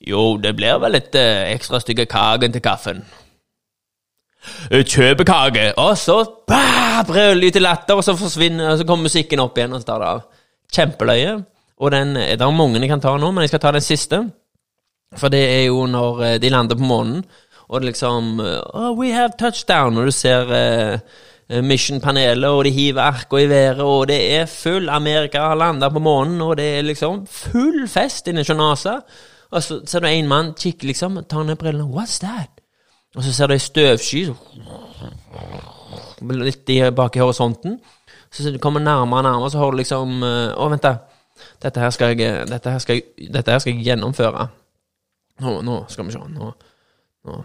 jo, det blir vel litt eh, ekstra stykke kaken til kaffen. Kjøpekake! Og så brøler til latter, og så forsvinner og så kommer musikken opp igjen, og så av. Kjempeløye. Og den, det er mange jeg kan ta nå, men jeg skal ta den siste. For det er jo når eh, de lander på månen, og det liksom oh, We have touchdown, og du ser eh, eh, Mission-panelet, og de hiver arka i været, og det er full Amerika har landa på månen, og det er liksom full fest inne hos NASA. Og så ser du en mann kikke, liksom, tar ned brillene. What's that? Og så ser du ei støvsky litt bak i horisonten. Så du kommer nærmere og nærmere, så har du liksom eh, Å, vent, da. Dette her skal jeg, dette her skal jeg, dette her skal jeg gjennomføre. Nå, nå skal vi se. Nå, nå.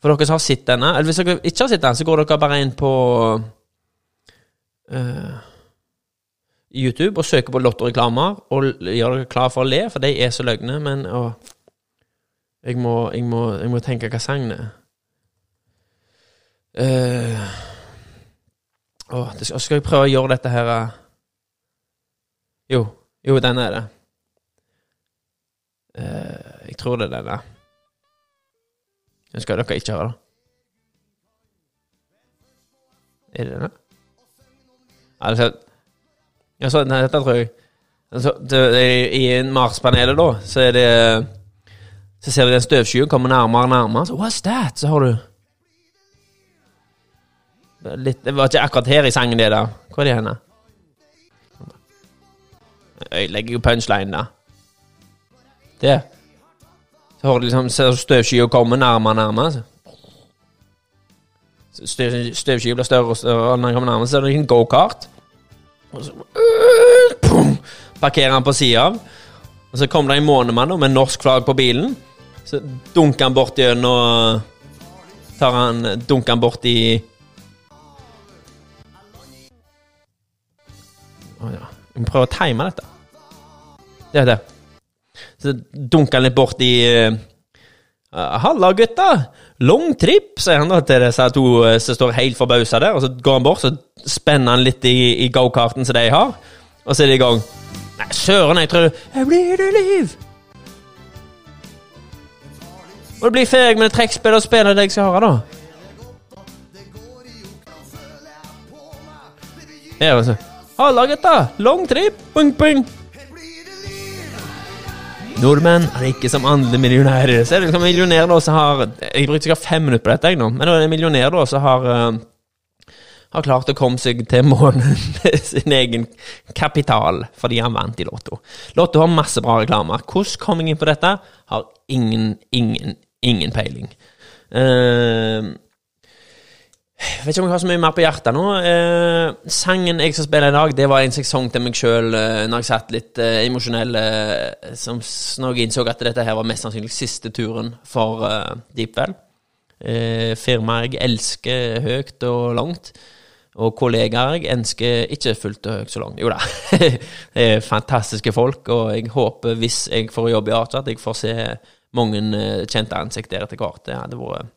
For dere som har sett denne, eller hvis dere ikke har sett den, så går dere bare inn på uh, YouTube og søker på Lotto-reklamer og gjør dere klar for å le, for de er så løgne, men å, jeg, må, jeg, må, jeg må tenke hva sangen er. Uh, å, skal, skal jeg prøve å gjøre dette her uh, Jo, jo, den er det. Uh, jeg tror det er denne. Den skal dere ikke høre. Er det denne? Altså Altså, nei, dette tror jeg altså, det, I Mars-panelet, da, så er det Så ser du den støvskyen komme nærmere og nærmere. Så what's that? Så har du litt, det var ikke akkurat her i sangen, det, da. Hvor er det henne? Jeg legger jo punchline, da. Det. Så har du liksom ser støvskya komme nærmere og nærmere. støv- Støvskya blir større og større, og når den kommer nærmere, så er det en gokart. Og så Pum! Parkerer han på sida av. Og så kommer det en månemann med norsk flagg på bilen. Så dunker han bort gjennom Tar han Dunker han bort i Å ja. Vi må prøve å time dette. Det er det. Så dunker han litt bort i uh, 'Halla, gutta! Long trip', sier han da til disse to eh, som står helt forbausa der. Og så går han bort, så spenner han litt i, i gokarten som de har, og så er de i gang. Nei, søren, jeg tror Her blir det liv! Og det blir ferdig med trekkspill og spillet det jeg skal høre, da. Ja, altså. Halla, gutta! Long trip! Bung, bung! Nordmenn er ikke som andre millionærer. Så er det liksom millionær da som har Jeg brukte sikkert fem minutter på dette, jeg nå. Men det er en millionær da som har eh, har klart å komme seg til månen med sin egen kapital fordi han vant i Lotto. Lotto har masse bra reklamer. Hvordan kom jeg inn på dette? Har ingen, ingen, ingen peiling. Uh, vet ikke om jeg har så mye mer på hjertet nå. Eh, sangen jeg skal spille i dag, det var en som sang til meg sjøl eh, når jeg satt litt eh, emosjonell. eh, som når jeg innså at dette her var mest sannsynlig siste turen for eh, Deepwell. Eh, firmaet jeg elsker høyt og langt. Og kollegaer jeg ønsker ikke fullt og høyt så langt. Jo da. det er fantastiske folk, og jeg håper, hvis jeg får jobb i Archer, at jeg får se mange eh, kjente ansikter etter hvert. Det hadde vært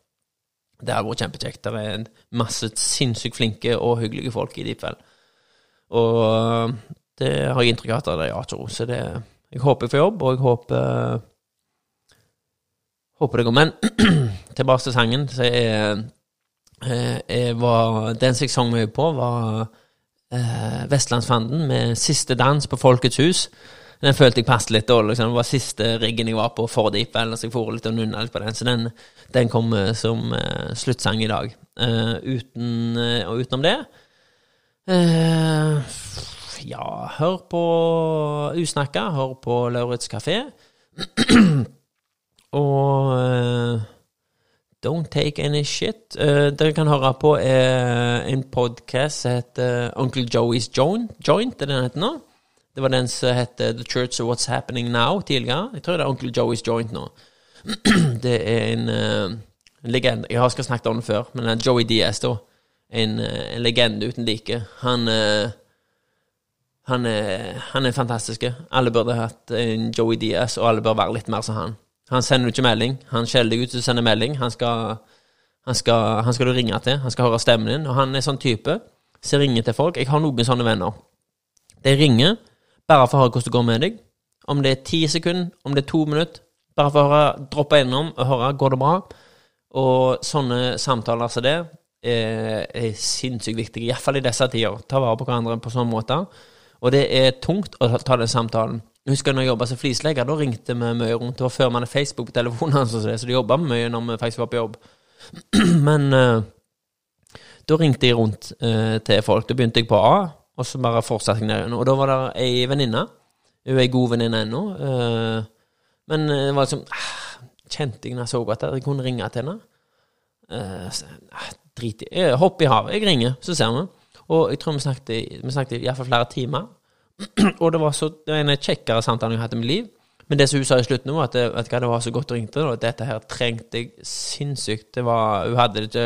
det har vært kjempekjekt. Det er masse sinnssykt flinke og hyggelige folk i Deepfell. Og øh, det har jeg inntrykk av at det er Archer Så det, jeg håper jeg får jobb, og jeg håper Håper det går. Men tilbake til sangen. Så jeg, eh, jeg var, den som jeg sang mye på, var eh, Vestlandsfanden med 'Siste dans på Folkets hus'. Den følte jeg passet litt dårlig. Liksom. Det var siste riggen jeg var på for deep, så jeg for litt og nunna litt på den. Så den, den kom som uh, sluttsang i dag. Uh, uten, uh, og utenom det Ja, hør på Usnakka, hør på Lauritz kafé. og Don't take any shit. Uh, dere kan høre på uh, en podkast som heter Uncle Joey's Joint. Joint, er det den heter nå? Det var den som het The Church of What's Happening Now tidligere. Jeg tror det er Uncle Joey's Joint nå. det er en, eh, en legende Jeg har skal snakket om det før, men det er Joey Diaz, da. En, eh, en legende uten like. Han eh, han er, han er fantastisk. Alle burde hatt en Joey Diaz, og alle bør være litt mer som han. Han sender du ikke melding. Han skjeller deg ut til å sende melding. Han skal, han, skal, han skal du ringe til. Han skal høre stemmen din. Og han er sånn type som ringer til folk. Jeg har noen sånne venner. De ringer bare for å høre hvordan det går med deg. Om det er ti sekunder, om det er to minutter. Bare for å høre, droppe innom og høre går det bra. Og sånne samtaler som det er, er sinnssykt viktige, iallfall i disse tider. Ta vare på hverandre på sånn måte. Og det er tungt å ta den samtalen. Jeg husker når jeg jobba som flislegger, da ringte vi mye rundt. Det var før vi hadde Facebook på telefonen, så de så det jobba mye når vi faktisk var på jobb. Men uh, da ringte jeg rundt uh, til folk. Da begynte jeg på A, og så bare fortsatte jeg igjen, Og da var det ei venninne. Hun er ei god venninne ennå. Eh, men det var liksom ah, Kjente jeg når jeg så at jeg kunne ringe til henne. Eh, så, ah, drit i eh, Hopp i havet. Jeg ringer, så ser vi. Og jeg tror vi snakket, vi snakket i iallfall flere timer. og det var så, det var en kjekkere samtale jeg har hatt i mitt liv. Men det som hun sa i slutten, var at det, vet det var så godt å ringe til. Dette her trengte jeg sinnssykt. Det var, hun hadde det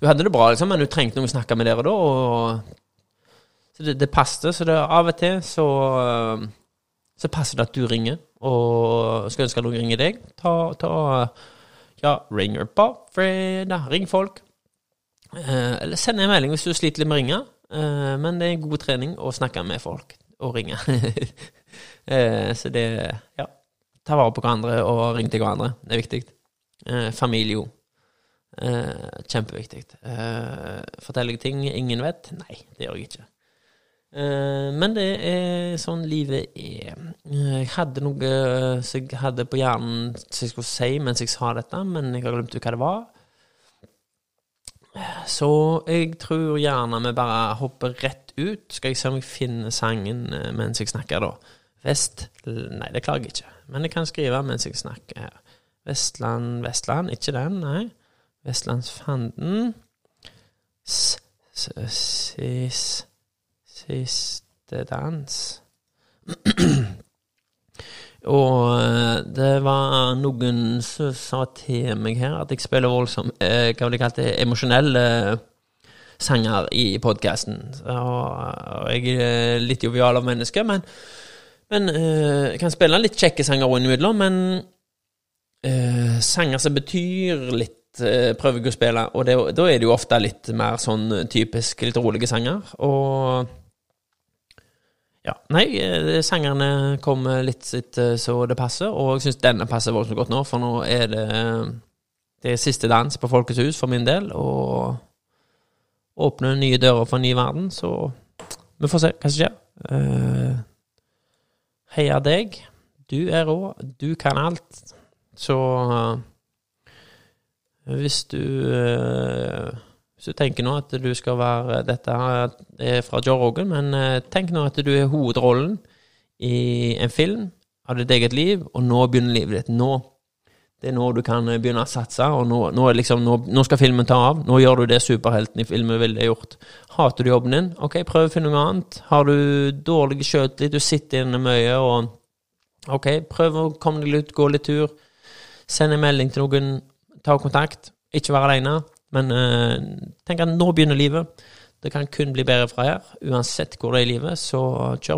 Hun hadde det bra, liksom, men hun trengte noen å snakke med dere da. Og, så det, det passet. Så det, av og til så så passer det at du ringer, og skal ønske at noen ringer deg. Ta, ta ja, ringer på fredag. Ring folk. Eh, eller send en melding hvis du sliter litt med å ringe. Eh, men det er god trening å snakke med folk og ringe. eh, så det Ja. Ta vare på hverandre og ring til hverandre. Det er viktig. Eh, familie òg. Eh, kjempeviktig. Eh, forteller jeg ting ingen vet? Nei, det gjør jeg ikke. Eh, men det er sånn livet er. Eh, Jeg hadde noe som jeg hadde på hjernen som jeg skulle si mens jeg sa dette, men jeg har glemt hva det var. Så jeg tror gjerne vi bare hopper rett ut. Skal jeg se om jeg finner sangen eh, mens jeg snakker, da. Vest... Nei, det klager jeg ikke. Men jeg kan skrive mens jeg snakker. Vestland, Vestland. Ikke den, nei. Vestlandsfanden. S... s- Sis... Siste dans. Og eh, det var noen som sa til meg her at jeg spiller voldsomt eh, Hva var det de kalte det? Emosjonelle sanger i podkasten. Og jeg er litt jovial av menneske, men, men eh, jeg kan spille litt kjekke sanger innimellom. Men eh, sanger som betyr litt eh, prøver jeg å spille, og det, da er det jo ofte litt mer sånn typisk litt rolige sanger. Og ja, nei, eh, sangerne kommer litt sitt eh, så det passer, og jeg syns denne passer voldsomt godt nå, for nå er det Det er siste dans på Folkets hus for min del, og åpner nye dører for en ny verden, så vi får se hva som skjer. Uh, heia deg. Du er rå. Du kan alt. Så uh, hvis du eh, Hvis du tenker nå at du skal være Dette er fra Joe Rogan, men eh, tenk nå at du er hovedrollen i en film av ditt eget liv, og nå begynner livet ditt. Nå. Det er nå du kan begynne å satse, og nå, nå, liksom, nå, nå skal filmen ta av. Nå gjør du det superhelten i filmen ville gjort. Hater du jobben din? Ok, prøv å finne noe annet. Har du dårlig sjøltillit, du sitter inne mye, og Ok, prøv å komme deg ut, gå litt tur. Send en melding til noen, ta kontakt. Ikke være alene, men eh, tenk at nå begynner livet. Det kan kun bli bedre fra her. Uansett hvor det er i livet, så kjør